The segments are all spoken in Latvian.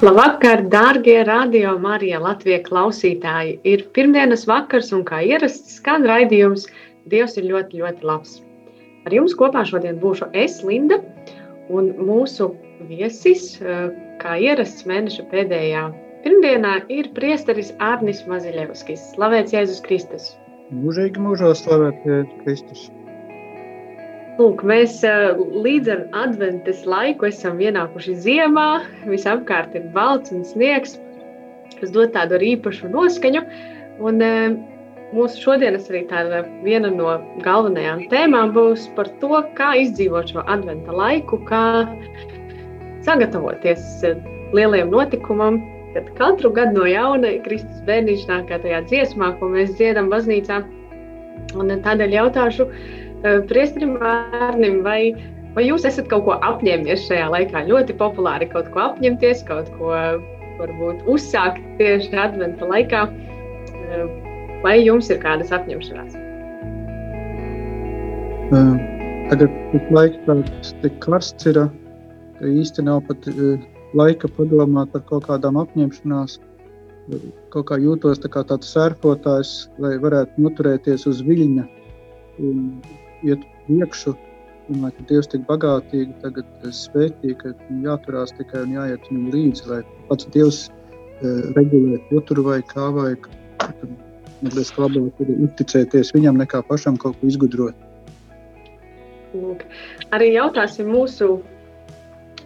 Labvakar, dārgie radio Marija Latvijas klausītāji! Ir pirmdienas vakars un kā ierasts skan raidījums Dievs ir ļoti, ļoti labs. Ar jums kopā šodien būšu es, Linda, un mūsu viesis, eh, kā ierasts mēneša pēdējā pirmdienā, ir priesteris Ārnis Maziļevskis. Slavēts Jēzus Kristus! Mūžīgi mūžos slavēt Jēzus Kristus. Lūk, mēs eh, līdz ar adventas laiku esam ienākuši ziemā. Visapkārt ir balts un sniegs, kas dod tādu arī īpašu noskaņu. Un, eh, mūsu šodienas arī tāda viena no galvenajām tēmām būs par to, kā izdzīvot šo adventa laiku, kā sagatavoties eh, lielajam notikumam, kad katru gadu no jauna Kristus bērniņš nāk tajā dziesmā, ko mēs dziedam baznīcā. Un tādēļ jautāšu, priesterim Vārnim, vai, vai jūs esat kaut ko apņēmies šajā laikā? Ļoti populāri kaut ko apņemties, kaut ko varbūt uzsākt tieši adventa laikā. Eh, vai jums ir kādas apņemšanās? Eh, tagad tas laiks tāds tik karsts ir, ka īsti nav pat laika padomāt par kaut kādām apņemšanās. Kaut kā jūtos tā kā tāds sērfotājs, lai varētu noturēties uz viļņa un iet priekšu. Domāju, ka Dievs tik bagātīgi tagad svētī, ka jāturās tikai un jāiet viņam līdzi, lai pats Dievs uh, regulē, ko tur vai kā vai mazliet labāk ir uzticēties viņam nekā pašam kaut ko izgudrot. Lūk. Arī jautāsim mūsu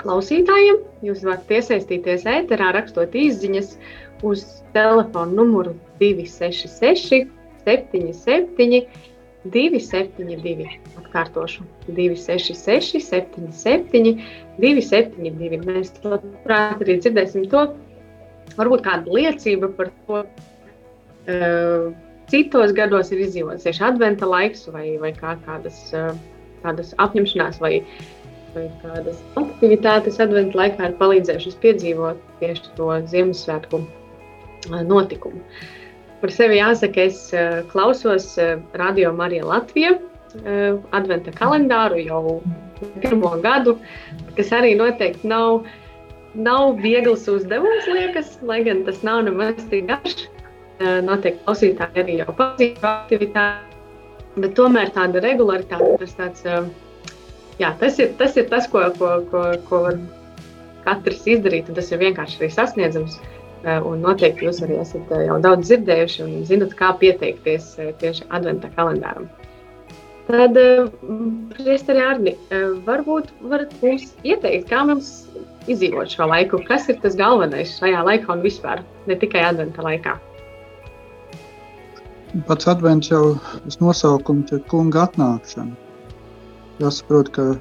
klausītājiem. Jūs varat iesaistīties ēterā, rakstot īsiņas uz telefona numuru 266 77 272. Atkārtošu 266, 77, 272. Mēs labprāt arī dzirdēsim to, varbūt kādu liecību par to. Uh, citos gados ir izdzīvots tieši adventa laiks, vai, vai kā kādas, uh, kādas apņemšanās, vai, vai kādas aktivitātes adventa laikā ir palīdzējušas piedzīvot tieši to Ziemassvētku uh, notikumu. Uh, Par sevi jāsaka, es uh, klausos uh, Radio Marija Latvija uh, adventa kalendāru jau pirmo gadu, kas arī noteikti nav, nav viegls uzdevums, liekas, lai gan tas nav nemaz tik garš. Noteikti klausītāji arī jau pazīst aktivitāti, bet tomēr tāda regularitāte, tas tāds, jā, tas ir tas, ir tas ko, ko, ko, ko var katrs izdarīt, un tas ir vienkārši arī sasniedzams. Uh, Eh, un noteikti jūs arī esat eh, jau daudz dzirdējuši un zinat, kā pieteikties eh, tieši adventa kalendāram. Tad, Priesteri Arni, varbūt varat mums ieteikt, kā mums izdzīvot šo laiku, kas ir tas galvenais šajā laikā un vispār, ne tikai adventa laikā. Pats advents jau tas nosaukums ir kunga atnākšana. Jāsaprot, ka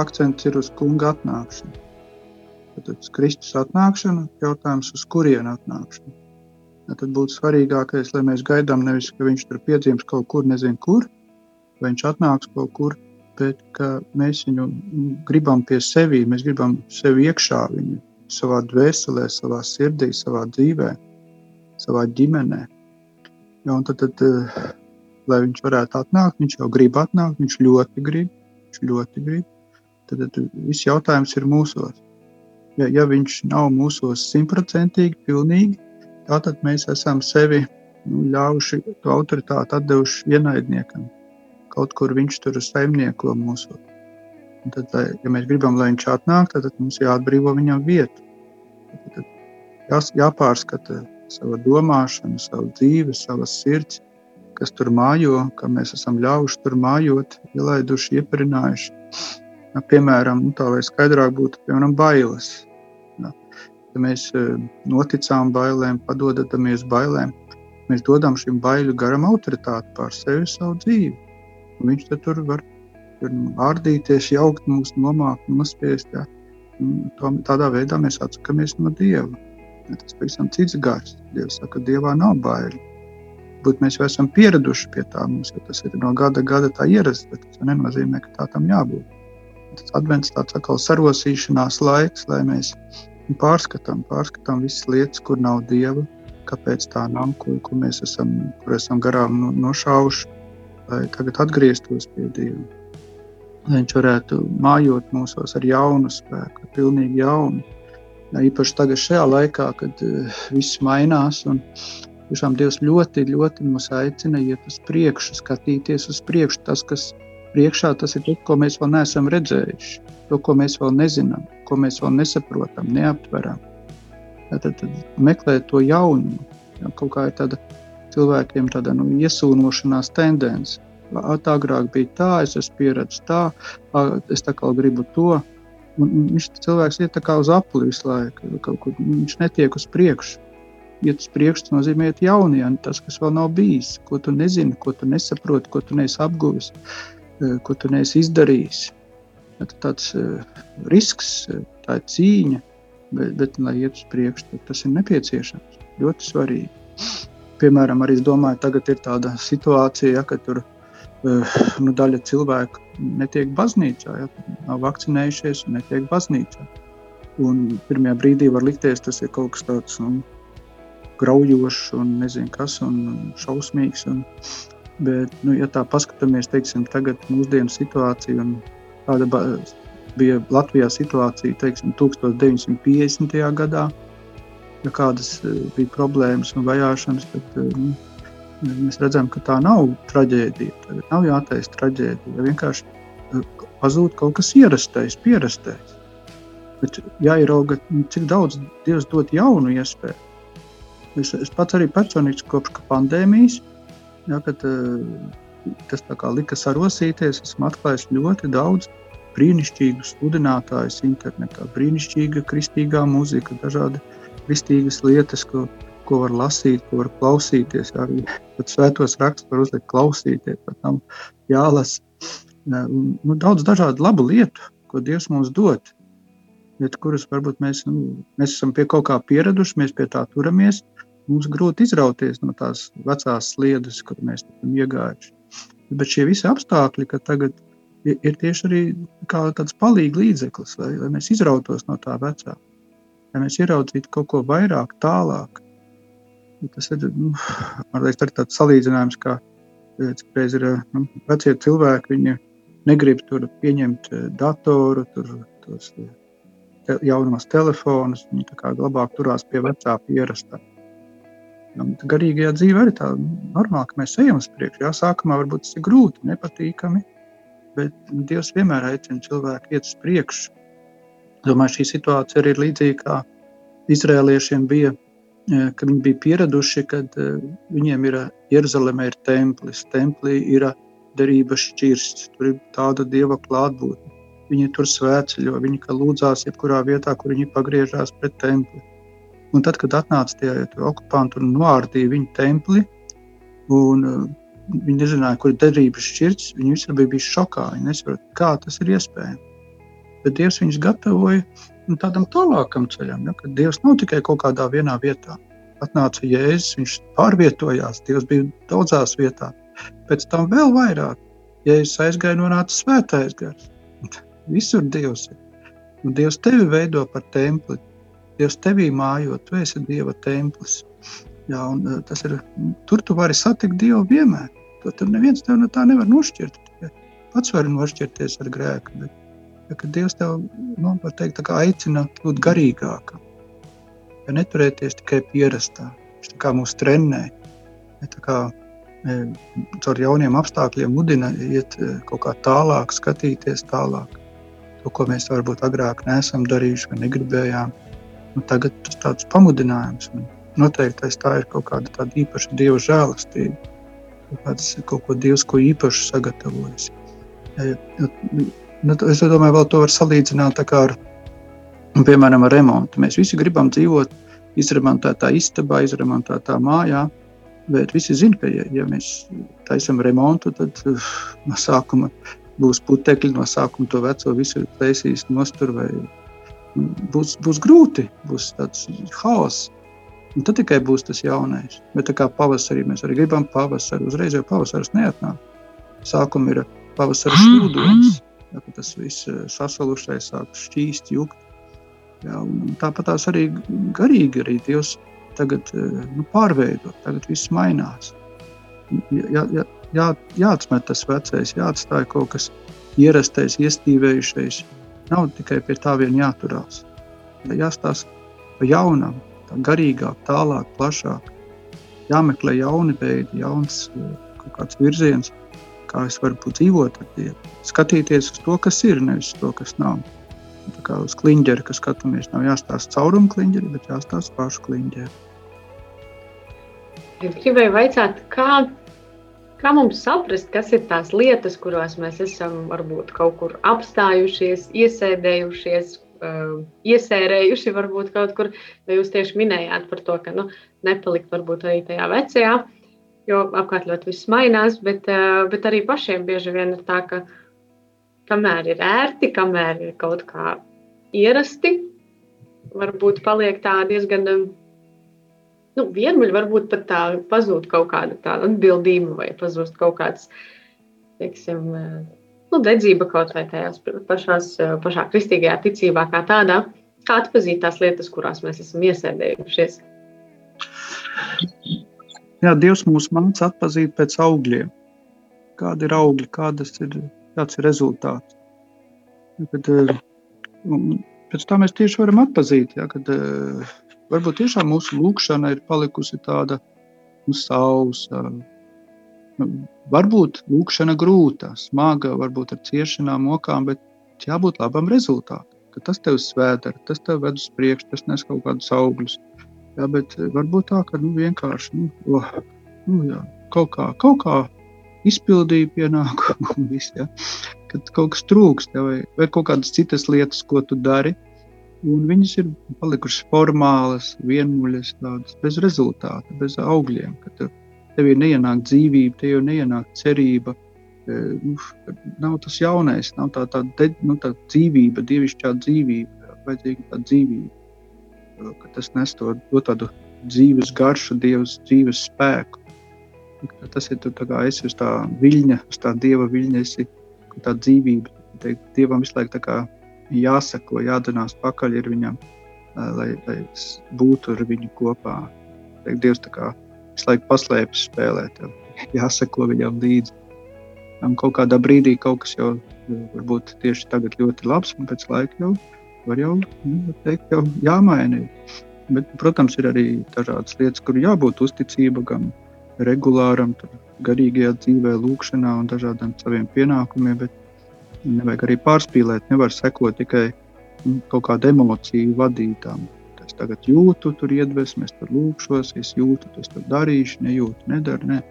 akcents ir uz kunga atnākšanu. Tad Kristus atnākšana, jautājums, uz kurienu atnākšana. Ja tad būtu svarīgākais, lai mēs gaidām nevis, ka viņš tur piedzims kaut kur, nezinu kur, vai viņš atnāks kaut kur, bet ka mēs viņu gribam pie sevis, mēs gribam sevi iekšā, viņu savā dvēselē, savā sirdī, savā dzīvē, savā ģimenē. Ja, tad, tad, eh, lai viņš varētu atnākt, viņš jau grib atnākt, viņš ļoti grib, viņš ļoti grib. Tad, tad viss jautājums ir mūsos ja, ja viņš nav mūsos simtprocentīgi, pilnīgi, tad mēs esam sevi nu, ļāvuši to autoritāti atdevuši ienaidniekam. Kaut kur viņš tur saimnieko mūsu. Un tad, ja mēs gribam, lai viņš atnāk, tad, mums jāatbrīvo viņam vietu. Tad, jās, jāpārskata sava domāšana, savu dzīvi, savas sirds, kas tur mājo, ka mēs esam ļāvuši tur mājot, ielaiduši, ieparinājuši. Ja, piemēram, nu, tā lai skaidrāk būtu, piemēram, bailes ja mēs e, noticām bailēm, padodamies bailēm, mēs dodam šim baiļu garam autoritāti pār sevi savu dzīvi. Un viņš tur var ārdīties, jaukt mūs, nomākt, nospiest. Ja. Tādā veidā mēs atsakāmies no Dieva. Tas ir pavisam cits gars. Dievs saka, ka Dievā nav baili. Būt mēs jau esam pieraduši pie tā, mums ja tas ir no gada gada tā ierasts, bet tas nenozīmē, ka tā tam jābūt. Tas advents tāds atkal sarosīšanās laiks, lai mēs pārskatām, pārskatām visas lietas, kur nav Dieva, kāpēc tā nav, ko, ko mēs esam, kur esam garām no, nošauši, lai tagad atgrieztos pie Dieva. Lai viņš varētu mājot mūsos ar jaunu spēku, ar pilnīgi jaunu. Ja, īpaši tagad šajā laikā, kad uh, viss mainās un tiešām Dievs ļoti, ļoti mūs aicina iet uz priekšu, skatīties uz priekšu. Tas, kas priekšā, tas ir tas, ko mēs vēl neesam redzējuši, to, ko mēs vēl nezinām, ko mēs vēl nesaprotam, neaptveram tad, tad meklēt to jaunumu. Ja, kaut kā ir tāda cilvēkiem tāda nu, iesūnošanās tendence. Agrāk bija tā, es esmu pieredzējis tā, es tā kā gribu to. Un viņš cilvēks iet uz apli visu laiku, kaut kur viņš netiek uz priekšu. Iet uz priekšu nozīmē iet jaunajā, tas, kas vēl nav bijis, ko tu nezini, ko tu nesaproti, ko tu neesi apguvis, ko tu neesi izdarījis. Tāds risks, tā ir cīņa, bet, bet lai iet uz priekšu, tas ir nepieciešams. Ļoti svarīgi. Piemēram, arī es domāju, tagad ir tāda situācija, ja, ka tur nu, daļa cilvēku netiek baznīcā, ja, nav vakcinējušies un netiek baznīcā. Un pirmajā brīdī var likties, tas ir kaut kas tāds nu, graujošs un nezinu kas, un šausmīgs. Un, bet, nu, ja tā paskatāmies, teiksim, tagad mūsdienu situāciju un tāda bija Latvijā situācija teiksim, 1950. gadā, ja kādas e, bija problēmas un vajāšanas, tad e, nu, mēs redzam, ka tā nav traģēdija. Tagad nav jātaisa traģēdija. Ja vienkārši e, pazūd kaut kas ierastais, pierastais. Bet jāierauga, nu, cik daudz Dievs dod jaunu iespēju. Es, es pats arī personīgi kopš pandēmijas, ja, kad tas lika sarosīties, esmu atklājis ļoti daudz brīnišķīgus sludinātājus internetā, brīnišķīga kristīgā mūzika, dažādi kristīgas lietas, ko, ko var lasīt, ko var klausīties. Arī pat svētos rakstus var uzlikt klausīties, pat tam jālasa. Nu, daudz dažādu labu lietu, ko Dievs mums dod, bet kuras varbūt mēs, nu, mēs esam pie kaut kā pieraduši, mēs pie tā turamies. Mums grūti izrauties no tās vecās sliedes, kur mēs esam iegājuši. Bet šie visi apstākļi, ka tagad ir, tieši arī kā tāds palīgs līdzeklis, lai, lai mēs izrautos no tā vecā, lai mēs ieraudzītu kaut ko vairāk, tālāk. Tas ir nu, liekas, tāds salīdzinājums, kā citreiz ir nu, vecie cilvēki. Viņi negrib tur pieņemt eh, datoru, tur, tos te, jaunumos telefonus. Viņi labāk turās pie vecā pierastā. Un garīgajā dzīvē arī tā normāli, ka mēs ejam uz priekšu. Jā, sākumā varbūt tas ir grūti, nepatīkami, bet Dievs vienmēr aicina cilvēku iet uz priekšu. Domāju, šī situācija arī ir līdzīga kā izrēliešiem bija, eh, kad viņi bija pieraduši, kad eh, viņiem ir Jeruzalemē ir templis, templī ir derības šķirsts, tur ir tāda Dieva klātbūtne. Viņi tur svētceļo, viņi lūdzās jebkurā vietā, kur viņi pagriežās pret templi. Un tad, kad atnāca tie okupanti un noārdīja viņu templi, un Viņi nezināja, kur ir derības šķirts. Viņi visi bija bijuši šokā. Viņi nesaprot, kā tas ir iespējams. Bet Dievs viņus gatavoja nu, tādam tālākam ceļam, ja, kad Dievs nav tikai kaut kādā vienā vietā. Atnāca Jēzus, viņš pārvietojās, Dievs bija daudzās vietās. Pēc tam vēl vairāk, Jēzus aizgāja, nonāca svētais gars. Visur Dievs ir. Un Dievs tevi veido par templi. Dievs tevī mājot, tu esi Dieva templis. Jā, un, uh, tas ir, tur tu vari satikt Dievu vienmēr. To tur neviens tev no tā nevar nošķirt. Pats vari nošķirties ar grēku. Bet, ja, kad Dievs tev nu, teikt, aicina būt garīgākam, ja neturēties tikai pierastā, viņš kā mūs trenē. Ja, kā, e, caur jauniem apstākļiem mudina iet e, kaut kā tālāk, skatīties tālāk. To, ko mēs varbūt agrāk neesam darījuši vai negribējām. Nu, tagad tas tāds pamudinājums. Un, noteikti tā ir kaut kāda tāda īpaša dieva žēlastība. Kaut, kaut ko dievs ko īpašu sagatavojis. Nu, es domāju, vēl to var salīdzināt ar, piemēram, ar remontu. Mēs visi gribam dzīvot izremontētā istabā, izremontētā mājā. Bet visi zina, ka, ja, ja mēs taisām remontu, tad uh, no sākuma būs putekļi, no sākuma to veco visu taisīs nostur, vai nu, būs, būs grūti, būs tāds haoss. Un tad tikai būs tas jaunais. Bet tā kā pavasarī mēs arī gribam pavasari, uzreiz jau pavasaris neatnāk. Sākumā ir pavasara šūdonis, ja, tas viss eh, sasalušais sāk šķīst, jukt. Ja, tāpat tās arī garīgi arī Dievs tagad eh, nu, pārveido, tagad viss mainās. Jā, jā, jā, jāatmet tas vecais, jāatstāj kaut kas ierastais, iestīvējušais. Nav tikai pie tā vien jāturās. Jāstāsta pa jaunam, tā garīgāk, tālāk, plašāk. Jāmeklē jauni veidi, jauns eh, kaut kāds virziens, kā es varu dzīvot ar Dievu. Skatīties uz to, kas ir, nevis to, kas nav. Tā kā uz kliņģeri, kas skatāmies, nav jāstāsta caurumu kliņģeri, bet jāstāsta pašu kliņģeri. Gribēju vaicāt, kā, kā mums saprast, kas ir tās lietas, kurās mēs esam varbūt kaut kur apstājušies, iesēdējušies, uh, iesērējuši varbūt kaut kur. Jūs tieši minējāt par to, ka nu, nepalikt varbūt arī tajā vecajā, jo apkārt ļoti viss mainās, bet, uh, bet arī pašiem bieži vien ir tā, ka kamēr ir ērti, kamēr ir kaut kā ierasti, varbūt paliek tā diezgan nu, vienmuļ varbūt pat tā pazūd kaut kāda tāda atbildība vai pazūst kaut kāds, teiksim, nu, dedzība kaut vai tajās pašās, pašā kristīgajā ticībā kā tādā. Kā atpazīt tās lietas, kurās mēs esam iesēdējušies? Jā, Dievs mūs māca atpazīt pēc augļiem. Kādi ir augļi, kādas ir, kāds ir rezultāts. Kad, pēc tā mēs tieši varam atpazīt, ja, kad varbūt tiešām mūsu lūkšana ir palikusi tāda nu, sausa. Nu, varbūt lūkšana grūta, smaga, varbūt ar ciešanām, mokām, bet jābūt labam rezultātam. Tas tev svētdara, tas tev ved uz priekšu, tas nes kaut kādus augļus. Jā, bet varbūt tā, ka nu, vienkārši nu, oh, nu, jā, kaut, kā, kaut kā izpildīja pienākumu, un viss, ja? kad kaut kas trūkst, ja? vai, vai kaut kādas citas lietas, ko tu dari, Un viņas ir palikušas formālas, vienmuļas, tādas bez rezultāta, bez augļiem. Kad tev ir neienāk dzīvība, tev jau neienāk cerība. E, nu, nav tas jaunais, nav tā, tā, de, nu, tā dzīvība, dievišķā dzīvība, vajadzīga tā dzīvība. Ka tas nes to, to tādu dzīves garšu, dievs, dzīves spēku. Tas ir tu, kā esi uz tā viļņa, uz tā dieva viļņa, esi tā dzīvība. Teikt, dievam visu laiku tā kā jāsako, jādunās pakaļ ar viņam, lai, lai būtu ar viņu kopā. Teik, Dievs tā kā visu laiku paslēpjas spēlē, tev jāsako viņam līdzi. Un kaut kādā brīdī kaut kas jau varbūt tieši tagad ļoti labs, un pēc laika jau var jau, nu, teikt, jau jāmaina. Bet, protams, ir arī dažādas lietas, kur jābūt uzticība gan regulāram, garīgajā dzīvē, lūkšanā un dažādiem saviem pienākumiem, bet Nevajag arī pārspīlēt, nevar sekot tikai nu, kaut kādu emociju vadītām. Es tagad jūtu, tur iedvesmu, es tur lūkšos, es jūtu, tas tur darīšu, nejūtu, nedaru. Ne.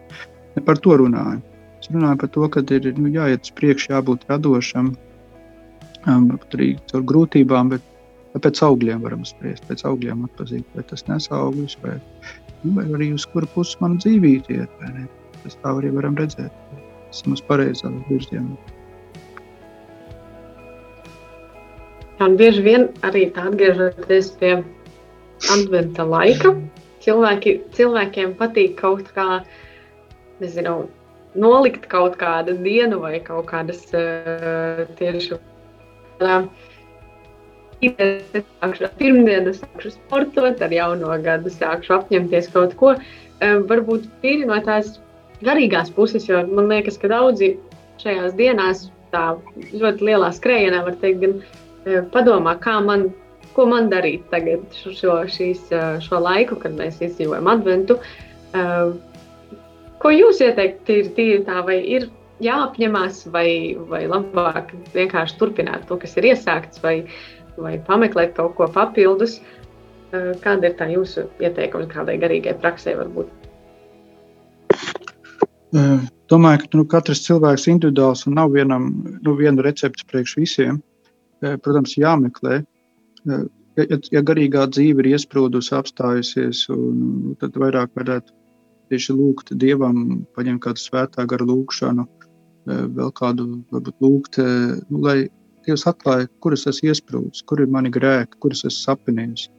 ne par to runāju. Es runāju par to, ka ir nu, jāiet uz priekšu, jābūt radošam, um, arī caur grūtībām, bet pēc augļiem varam spriest, pēc augļiem atpazīt, vai tas nes augļus, vai, nu, vai arī uz kuru pusi man dzīvība iet. Tas tā arī varam redzēt. Esam uz pareizā virzienā. Un bieži vien arī tā atgriežoties pie adventa laika, cilvēki, cilvēkiem patīk kaut kā, nezinu, nolikt kaut kādu dienu vai kaut kādas uh, tieši uh, pirmdienu sākšu sportot, ar jauno gadu sākšu apņemties kaut ko. Uh, varbūt tīri no tās garīgās puses, jo man liekas, ka daudzi šajās dienās tā ļoti lielā skrējienā var teikt, gan padomā, kā man, ko man darīt tagad, šo, šīs, šo laiku, kad mēs izdzīvojam adventu. Ko jūs ieteikt, tīri, tīri tā, vai ir jāapņemās, vai, vai labāk vienkārši turpināt to, kas ir iesākts, vai, vai pameklēt kaut ko papildus? Kāda ir tā jūsu ieteikums kādai garīgai praksē varbūt? Domāju, ka nu, katrs cilvēks ir individuāls un nav vienam, nu, viena recepte priekš visiem. Eh, protams, jāmeklē. Eh, ja, ja garīgā dzīve ir iesprūdusi, apstājusies, un, nu, tad vairāk varētu tieši lūgt Dievam, paņemt kādu svētā gara lūgšanu, eh, vēl kādu varbūt lūgt, nu, lai Dievs atklāja, kuras es iesprūdzu, kur ir mani grēki, kuras es sapinījis,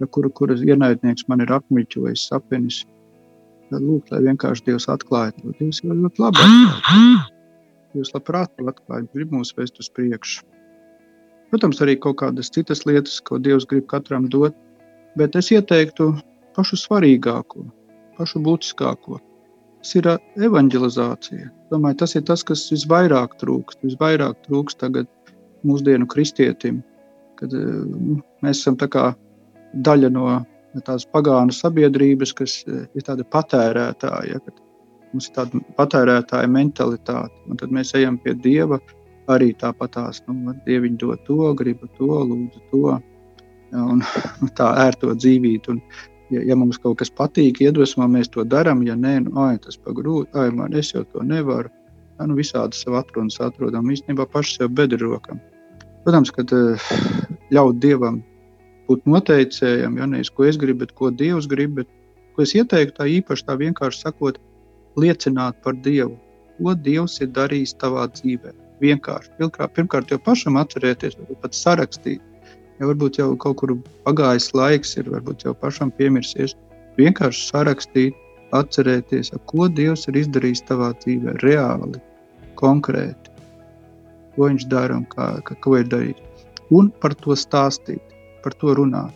ja kur, kuras ienaidnieks man ir apmuļķojis sapinis. Lūgt, lai vienkārši Dievs atklāja to. Dievs jau ļoti labi atklāja. Dievs labprāt to atklāja, grib mūs vest uz priekšu. Protams, arī kaut kādas citas lietas, ko Dievs grib katram dot, bet es ieteiktu pašu svarīgāko, pašu būtiskāko. Tas ir evanģelizācija. Domāju, tas ir tas, kas visvairāk trūkst. Visvairāk trūkst tagad mūsdienu kristietim, kad nu, mēs esam daļa no tās pagānu sabiedrības, kas ir tāda patērētāja. Ja, mums ir tāda patērētāja mentalitāte, un tad mēs ejam pie Dieva arī tāpatās. Nu, Dieviņ dod to, gribu to, lūdzu to, un tā ērto dzīvīt. Un, ja, ja mums kaut kas patīk, iedvesmo, mēs to darām. Ja nē, nu, ai, tas ir grūti, ai, man es jau to nevaru. Ja, nu, visādi sev atrunas atrodam, īstenībā paši sev bedri rokam. Protams, ka eh, ļaut Dievam būt noteicējam, ja nevis ko es gribu, bet ko Dievs grib. Bet, ko es ieteiktu, tā īpaši tā vienkārši sakot, liecināt par Dievu, ko Dievs ir darījis tavā dzīvē. Vienkārši. Pirmkārt, jau pašam atcerēties, pat sarakstīt ja varbūt jau kaut kur pagājis laiks, ir varbūt jau pašam piemirsies. Vienkārši sarakstīt, atcerēties, ko Dievs ir izdarījis tavā dzīvē, reāli, konkrēti, ko Viņš dara un kā, ka, ko ir darījis. Un par to stāstīt, par to runāt.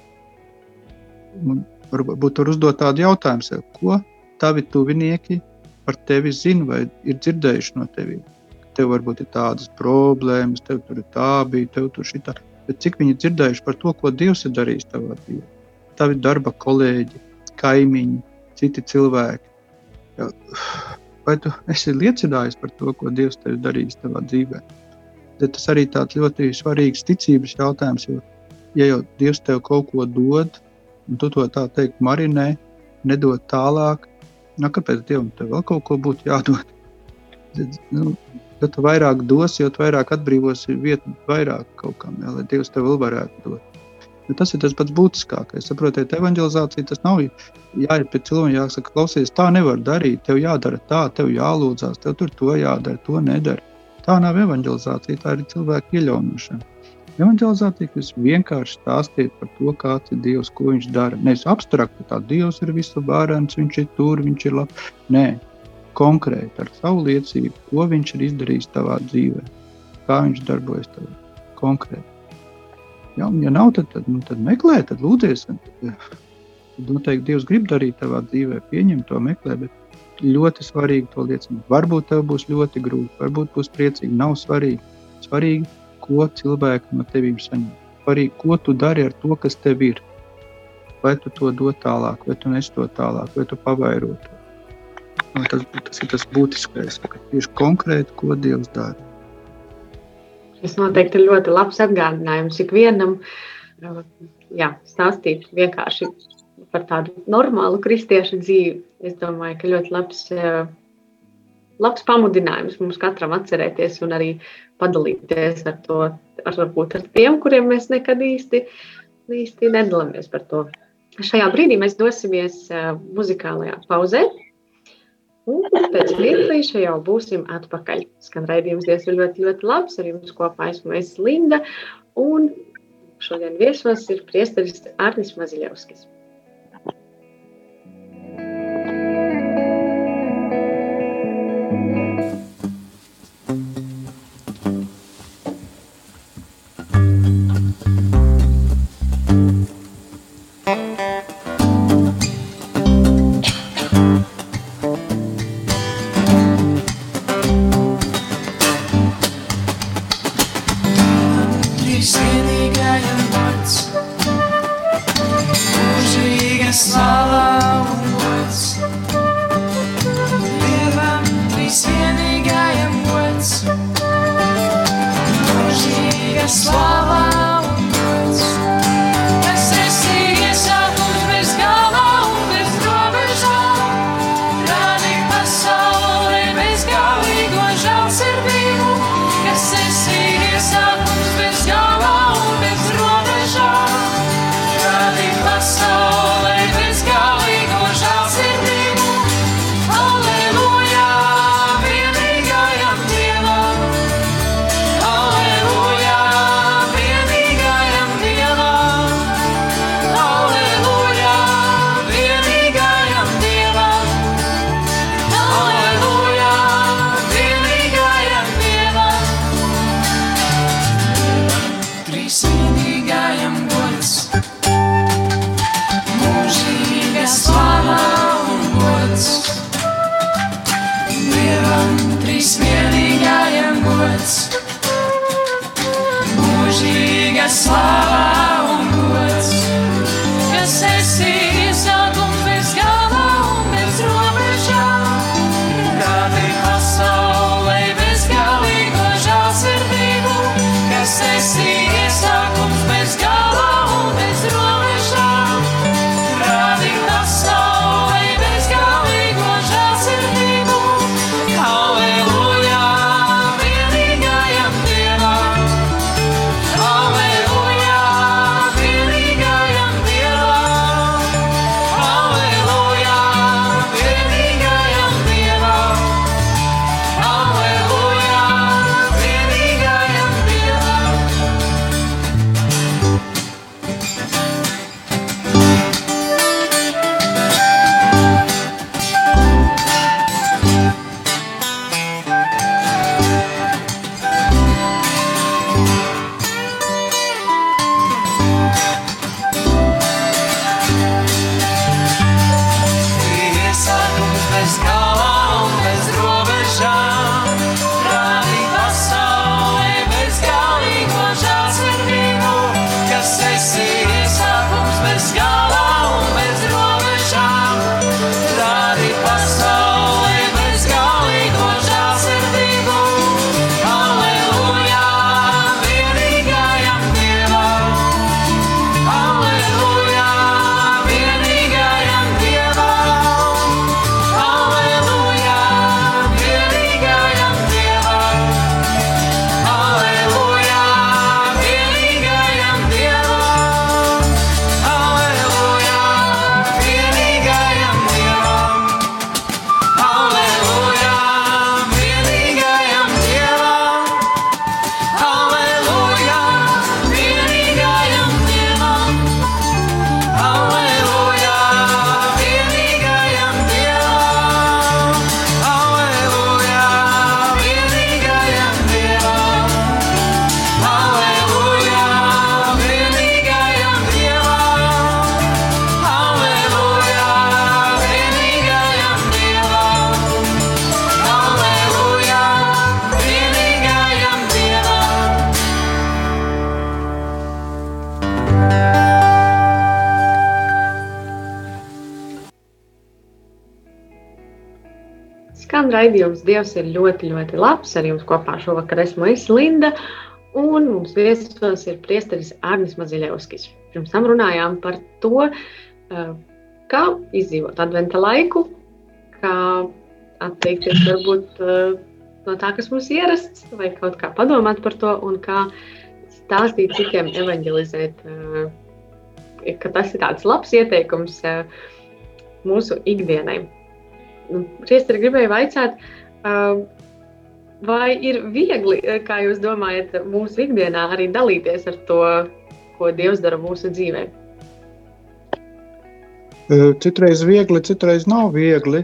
Un varbūt tur uzdot tādu jautājumu sev, ko tavi tuvinieki par tevi zina vai ir dzirdējuši no tevis. Tev varbūt ir tādas problēmas, tev tur ir tā bija, tev tur šī tā bet cik viņi dzirdējuši par to, ko Dievs ir darījis tavā dzīvē. Tavi darba kolēģi, kaimiņi, citi cilvēki. Vai tu esi liecinājis par to, ko Dievs tev ir darījis tavā dzīvē? Tad tas arī tāds ļoti svarīgs ticības jautājums, jo, ja jau Dievs tev kaut ko dod, un tu to tā teikt marinē, nedod tālāk, nu, kāpēc Dievam tev vēl kaut ko būtu jādod? Nu, jo tu vairāk dos, jo tu vairāk atbrīvosi vietu vairāk kaut kam, jā, lai Dievs tev vēl varētu dot. Bet tas ir tas pats būtiskākais. Saprotiet, evanģelizācija tas nav jāiet pie cilvēka, jāsaka, klausies, tā nevar darīt, tev jādara tā, tev jālūdzās, tev tur to jādara, to nedara. Tā nav evanģelizācija, tā ir cilvēka ieļaunošana. Evangelizācija, kas vienkārši stāstīt par to, kāds ir Dievs, ko viņš dara. Nevis abstrakti, tā Dievs ir visu vārens, viņš ir tur, viņš ir labs. Nē, konkrēti ar savu liecību, ko viņš ir izdarījis tavā dzīvē, kā viņš darbojas tavā konkrēti. Ja, ja nav, tad, tad, nu, tad meklē, tad lūdzies. Tad, noteikti Dievs grib darīt tavā dzīvē, pieņem to, meklē. Bet ļoti svarīgi to liecināt. Varbūt tev būs ļoti grūti, varbūt būs priecīgi. Nav svarīgi. Svarīgi, ko cilvēki no tevis saņem. Svarīgi, ko tu dari ar to, kas tev ir. Vai tu to dod tālāk, vai tu nes to tālāk, vai tu pavairo to. Nu, tas, tas ir tas būtiskais, ka tieši konkrēti, ko Dievs dara. Tas noteikti ir ļoti labs atgādinājums ikvienam. Jā, stāstīt vienkārši par tādu normālu kristiešu dzīvi. Es domāju, ka ļoti labs, labs pamudinājums mums katram atcerēties un arī padalīties ar to, ar, varbūt ar tiem, kuriem mēs nekad īsti, īsti nedalāmies par to. Šajā brīdī mēs dosimies muzikālajā pauzē. Un pēc mirklīša jau būsim atpakaļ. Skan raidījums Dievs ir ļoti, ļoti labs. Ar jums kopā esmu es Linda. Un šodien viesos ir priesteris Arnis Maziļevskis. Skan raidījums Dievs ir ļoti, ļoti labs. Ar jums kopā šovakar esmu es Linda, un mums viesos ir priesteris Arnis Maziļevskis. Pirms tam runājām par to, kā izdzīvot adventa laiku, kā atteikties varbūt no tā, kas mums ierasts, vai kaut kā padomāt par to, un kā stāstīt citiem evanģelizēt, eh, ka tas ir tāds labs ieteikums mūsu ikdienai. Nu, Priesteri gribēju vaicāt, vai ir viegli, kā jūs domājat, mūsu ikdienā arī dalīties ar to, ko Dievs dara mūsu dzīvē? Citreiz viegli, citreiz nav viegli,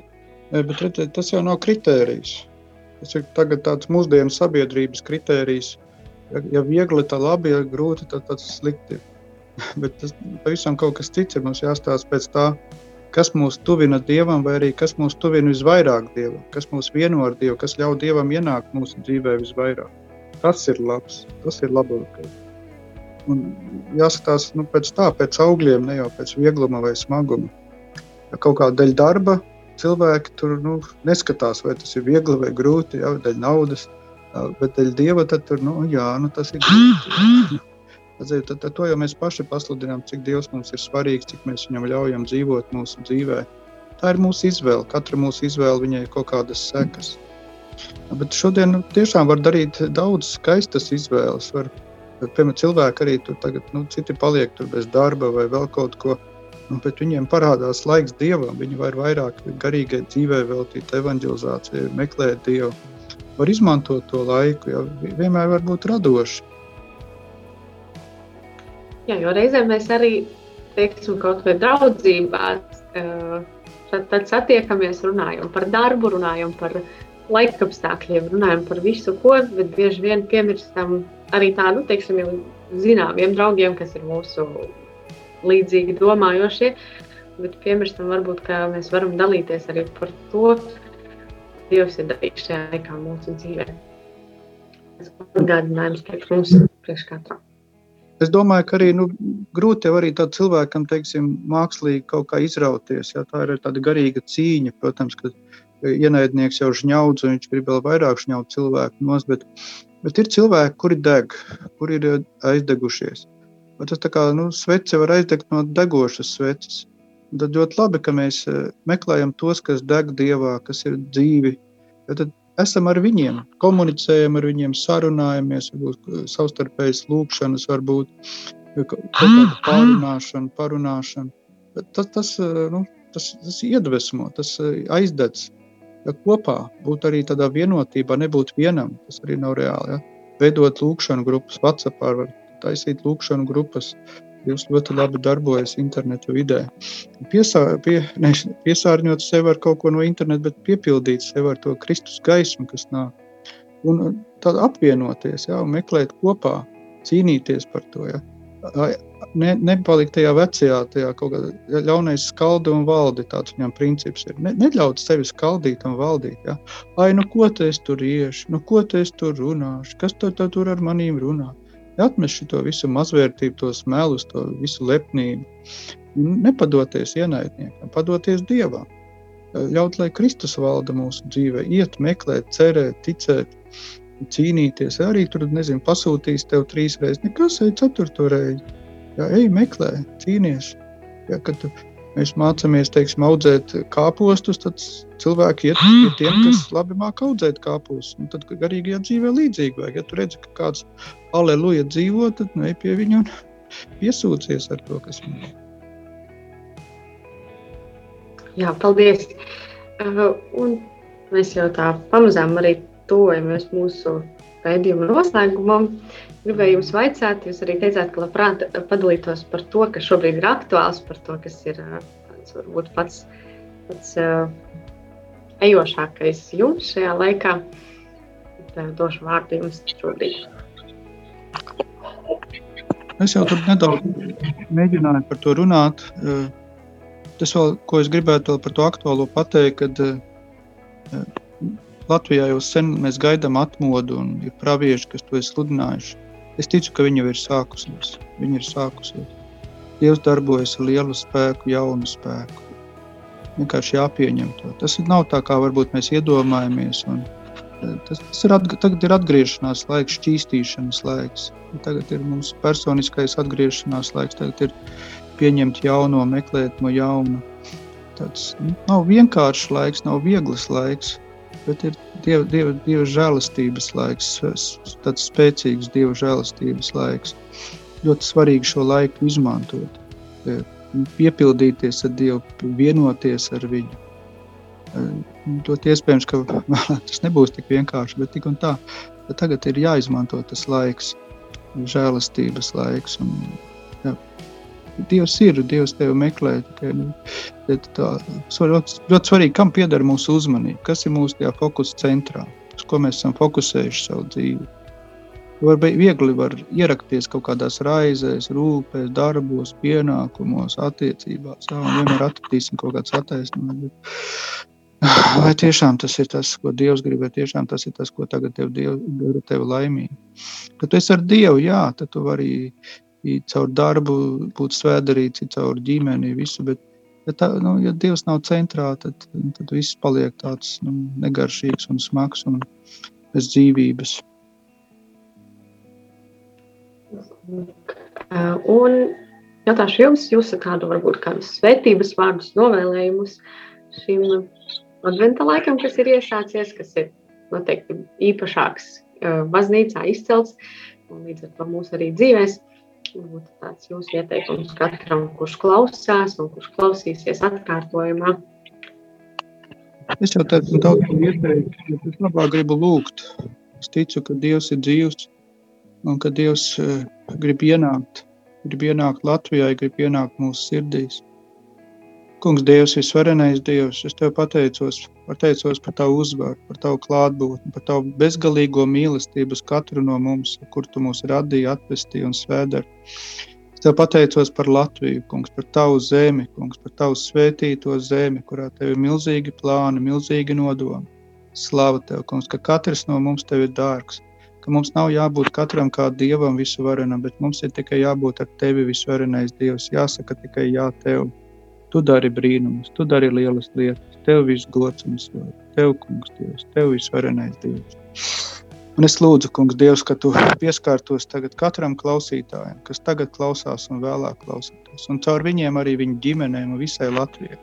bet redziet, tas jau nav kritērijs. Tas ir tagad tāds mūsdienu sabiedrības kritērijs. Ja, ja viegli, tad labi, ja grūti, tad tas slikti. Bet tas pavisam kaut kas cits ir. Mums jāstāsta pēc tā, kas mūs tuvina Dievam, vai arī kas mūs tuvina visvairāk Dievam, kas mūs vieno ar Dievu, kas ļauj Dievam ienākt mūsu dzīvē visvairāk. Tas ir labs, tas ir labākais. Un jāskatās nu, pēc tā, pēc augļiem, ne jau pēc viegluma vai smaguma. Ja kaut kā dēļ darba cilvēki tur nu, neskatās, vai tas ir viegli vai grūti, ja, dēļ naudas, bet dēļ Dieva tad tur, nu, jā, nu, tas ir grūti. Tad, tad, tad to jau mēs paši pasludinām, cik Dievs mums ir svarīgs, cik mēs viņam ļaujam dzīvot mūsu dzīvē. Tā ir mūsu izvēle. Katra mūsu izvēle viņai ir kaut kādas sekas. Bet šodien nu, tiešām var darīt daudz skaistas izvēles. Var, piemēram, cilvēki arī tur tagad, nu, citi paliek tur bez darba vai vēl kaut ko. Nu, bet viņiem parādās laiks dievam. Viņi var vairāk garīgai dzīvē veltīt evanģelizācijai, meklēt dievu. Var izmantot to laiku, jo vienmēr var būt radoši. Jā, jo reizēm mēs arī, teiksim, kaut vai draudzībās, tad, tad satiekamies, runājam par darbu, runājam par laikapstākļiem, runājam par visu ko, bet bieži vien piemirstam arī tādu, teiksim, jau zināmiem draugiem, kas ir mūsu līdzīgi domājošie, bet piemirstam varbūt, ka mēs varam dalīties arī par to, Dievs ir darījis šajā laikā mūsu dzīvē. Tas ir atgādinājums priekš mums, priekš katram. Es domāju, ka arī nu, grūti jau arī cilvēkam, teiksim, mākslīgi kaut kā izrauties. Jā, tā ir tāda garīga cīņa, protams, ka ienaidnieks jau žņaudz, un viņš grib vēl vairāk žņaut cilvēku nos, bet, bet ir cilvēki, kuri deg, kuri ir aizdegušies. Un tas tā kā nu, svece var aizdegt no degošas sveces. Tad ļoti labi, ka mēs eh, meklējam tos, kas deg dievā, kas ir dzīvi. Ja tad esam ar viņiem, komunicējam ar viņiem, sarunājamies, varbūt savstarpējas lūkšanas, varbūt kaut kāda pārunāšana, parunāšana. Tas, tas, nu, tas, tas iedvesmo, tas aizdedz. Ja kopā būt arī tādā vienotībā, nebūt vienam, tas arī nav reāli. Ja? Veidot lūkšanu grupas, WhatsApp, taisīt lūkšanu grupas, Jūs ļoti labi darbojaties internetu vidē. Piesā, pie, ne, piesārņot sevi ar kaut ko no interneta, bet piepildīt sevi ar to Kristus gaismu, kas nāk. Un tad apvienoties, ja, un meklēt kopā, cīnīties par to. Ja. Ne, nepalikt tajā vecajā, tajā kaut kādā ļaunais skaldi un valdi. Tāds viņam princips ir. Ne, neļaut sevi skaldīt un valdīt. Ja. Ai, nu ko tu tur iešu, nu ko tu tur runāšu, kas tu, tu tur ar manīm runā? Atmest šo visu mazvērtību, tos melus, to visu lepnību. Nepadoties ienaidniekam, padoties dievam. Ļaut, lai Kristus valda mūsu dzīvē, iet, meklēt, cerēt, ticēt, cīnīties. Arī tur, nezinu, pasūtīs tev trīs reizes, nekas, ej ceturto reizi. Jā, ej, meklē, cīnies. Jā, kad mēs mācāmies teiksim, audzēt kāpostus, tad cilvēki iet pie tiem, kas labi māca audzēt kāpostus. Un tad garīgajā dzīvē līdzīgi vajag. Ja tu redzi, ka kāds aleluja dzīvo, tad ne pie viņa un piesūcies ar to, kas viņam ir. Jā, paldies. Uh, un mēs jau tā pamazām arī tuvojamies mūsu raidījuma noslēgumam. Gribēju jums vaicāt, jūs arī teicāt, ka labprāt padalītos par to, kas šobrīd ir aktuāls, par to, kas ir tāds, varbūt pats, pats uh, ejošākais jums šajā laikā. Tā došu vārdu jums šobrīd. Es jau tur nedaudz mēģināju par to runāt. Tas, vēl, ko es gribētu par to aktuālo pateikt, kad Latvijā jau sen mēs gaidām atmodu un ir pravieši, kas to ir sludinājuši. Es ticu, ka viņa ir sākusies. Viņa ir sākusies. Dievs darbojas ar lielu spēku, jaunu spēku. vienkārši jāpieņem to. Tas nav tā, kā varbūt mēs iedomājamies. Un, tas, tas ir, atg tagad ir atgriešanās laiks, šķīstīšanas laiks. Tagad ir mums personiskais atgriešanās laiks, tagad ir pieņemt jauno, meklēt no jauna. Tas nu, nav vienkāršs laiks, nav viegls laiks, bet ir Dieva, dieva, dieva žēlastības laiks, tāds spēcīgs Dieva žēlastības laiks. Ļoti svarīgi šo laiku izmantot, piepildīties ar Dievu, vienoties ar Viņu. Ļoti iespējams, ka tas nebūs tik vienkārši, bet tik un tā. Tagad ir jāizmanto tas laiks, žēlastības laiks. Un, jā, Dievs ir, Dievs tevi meklē. Tikai, nu, tā, ļoti, ļoti svarīgi, kam pieder mūsu uzmanība, kas ir mūsu fokus centrā, uz ko mēs esam fokusējuši savu dzīvi. Var viegli var ierakties kaut kādās raizēs, rūpēs, darbos, pienākumos, attiecībās. Jā, vienmēr atradīsim kaut kādas attaisnojumus. Vai tiešām tas ir tas, ko Dievs grib, vai tiešām tas ir tas, ko tagad tev Dievs dara tevi laimīgu? Kad tu esi ar Dievu, jā, tad tu vari caur darbu būt svētdarīts, caur ģimeni, visu, bet, bet tā, nu, ja Dievs nav centrā, tad, tad viss paliek tāds nu, negaršīgs un smags un bez dzīvības. Un jautāšu jums, jūs kādu varbūt kādus svētības vārdus novēlējumus šim adventa laikam, kas ir iesācies, kas ir noteikti īpašāks baznīcā izcelts, līdz ar to mūsu arī dzīvēs. Būtu tāds jūsu ieteikums katram, kurš klausās un kurš klausīsies atkārtojumā. Es jau tādu daudz ieteiktu, bet es labāk gribu lūgt. Es ticu, ka Dievs ir dzīvs un ka Dievs uh, grib ienākt, grib ienākt Latvijā, grib ienākt mūsu sirdīs. Kungs, Dievs, visvarenais Dievs, es Tev pateicos, pateicos par Tavu uzvaru, par Tavu klātbūtni, par Tavu bezgalīgo mīlestību uz katru no mums, kur Tu mūs radīji, atvestīji un svēdari. Es Tev pateicos par Latviju, kungs, par Tavu zemi, kungs, par Tavu svētīto zemi, kurā Tev ir milzīgi plāni, milzīgi nodomi. Slava Tev, kungs, ka katrs no mums Tev ir dārgs, ka mums nav jābūt katram kā Dievam visuvarenam, bet mums ir tikai jābūt ar Tevi visvarenais Dievs. Jāsaka tikai jā Tev. Tu dari brīnumus, tu dari lielas lietas. Tev viss gods un slavu. Tev, kungs, Dievs, tev visvarenais Dievs. Un es lūdzu, kungs, Dievs, ka tu pieskārtos tagad katram klausītājam, kas tagad klausās un vēlāk klausītos. Un caur viņiem arī viņu ģimenēm un visai Latvijai.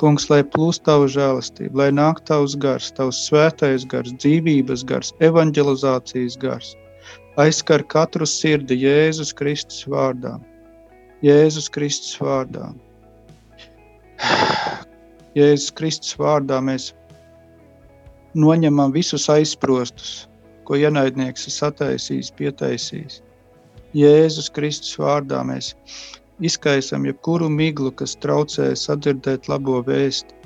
Kungs, lai plūst tavu žēlastību, lai nāk tavs gars, tavs svētais gars, dzīvības gars, evanģelizācijas gars. Aizskar katru sirdi Jēzus Kristus vārdā. Jēzus Kristus vārdā. Jēzus Kristus vārdā mēs noņemam visus aizsprostus, ko ienaidnieks ir sataisījis, pietaisījis. Jēzus Kristus vārdā mēs izkaisam jebkuru miglu, kas traucē sadzirdēt labo vēstu.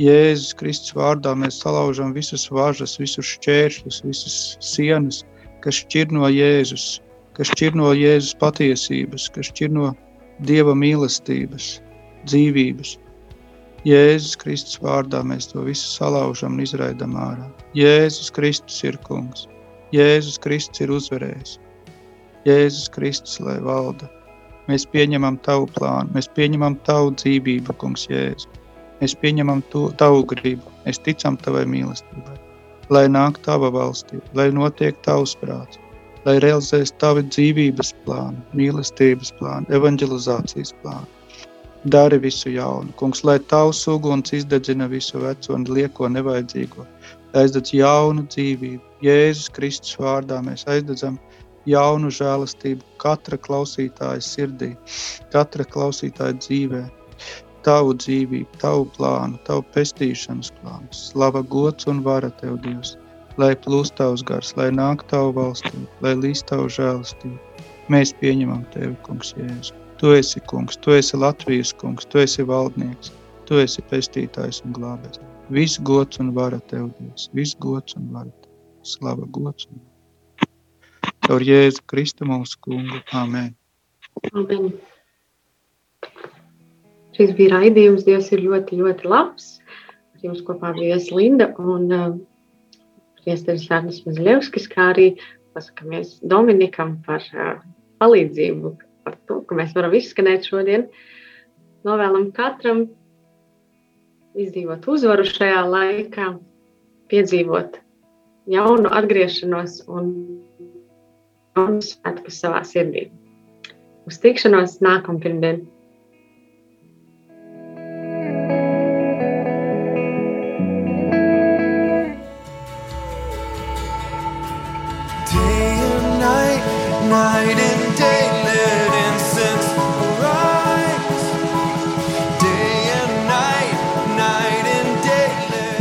Jēzus Kristus vārdā mēs salaužam visus važas, visus šķēršļus, visas sienas, kas šķir no Jēzus, kas šķir no Jēzus patiesības, kas šķir no Dieva mīlestības dzīvības. Jēzus Kristus vārdā mēs to visu salaužam un izraidam ārā. Jēzus Kristus ir kungs. Jēzus Kristus ir uzvarējis. Jēzus Kristus, lai valda. Mēs pieņemam tavu plānu, mēs pieņemam tavu dzīvību, kungs Jēzu. Mēs pieņemam to, tavu gribu, mēs ticam tavai mīlestībai. Lai nāk tava valstība, lai notiek tavs prāts, lai realizēs tavi dzīvības plānu, mīlestības plānu, evanģelizācijas plānu Dari visu jaunu, kungs, lai tavs uguns izdedzina visu veco un lieko nevajadzīgo. Aizdedz jaunu dzīvību. Jēzus Kristus vārdā mēs aizdedzam jaunu žēlastību katra klausītāja sirdī, katra klausītāja dzīvē. Tavu dzīvību, tavu plānu, tavu pestīšanas plānu. Slava, gods un vara tev, Dievs, lai plūst tavs gars, lai nāk tavu valstību, lai līst tavu žēlastību. Mēs pieņemam tevi, kungs, Jēzu. Tu esi kungs, tu esi Latvijas kungs, tu esi valdnieks, tu esi pestītājs un glābējs. Viss gods un vara tev, Dievs, viss gods un vara tev. Slava gods un vara. Caur Jēzu Kristu mūsu kungu. Amen. Amen. Šis bija raidījums, Dievs ir ļoti, ļoti labs. Ar jums kopā bija Linda un uh, priesteris Arnis Mazļevskis, kā arī pasakamies Dominikam par uh, palīdzību par to, ka mēs varam izskanēt šodien. Novēlam katram izdzīvot uzvaru šajā laikā, piedzīvot jaunu atgriešanos un jaunu svētku savā sirdī. Uz tikšanos nākamā pirmdiena!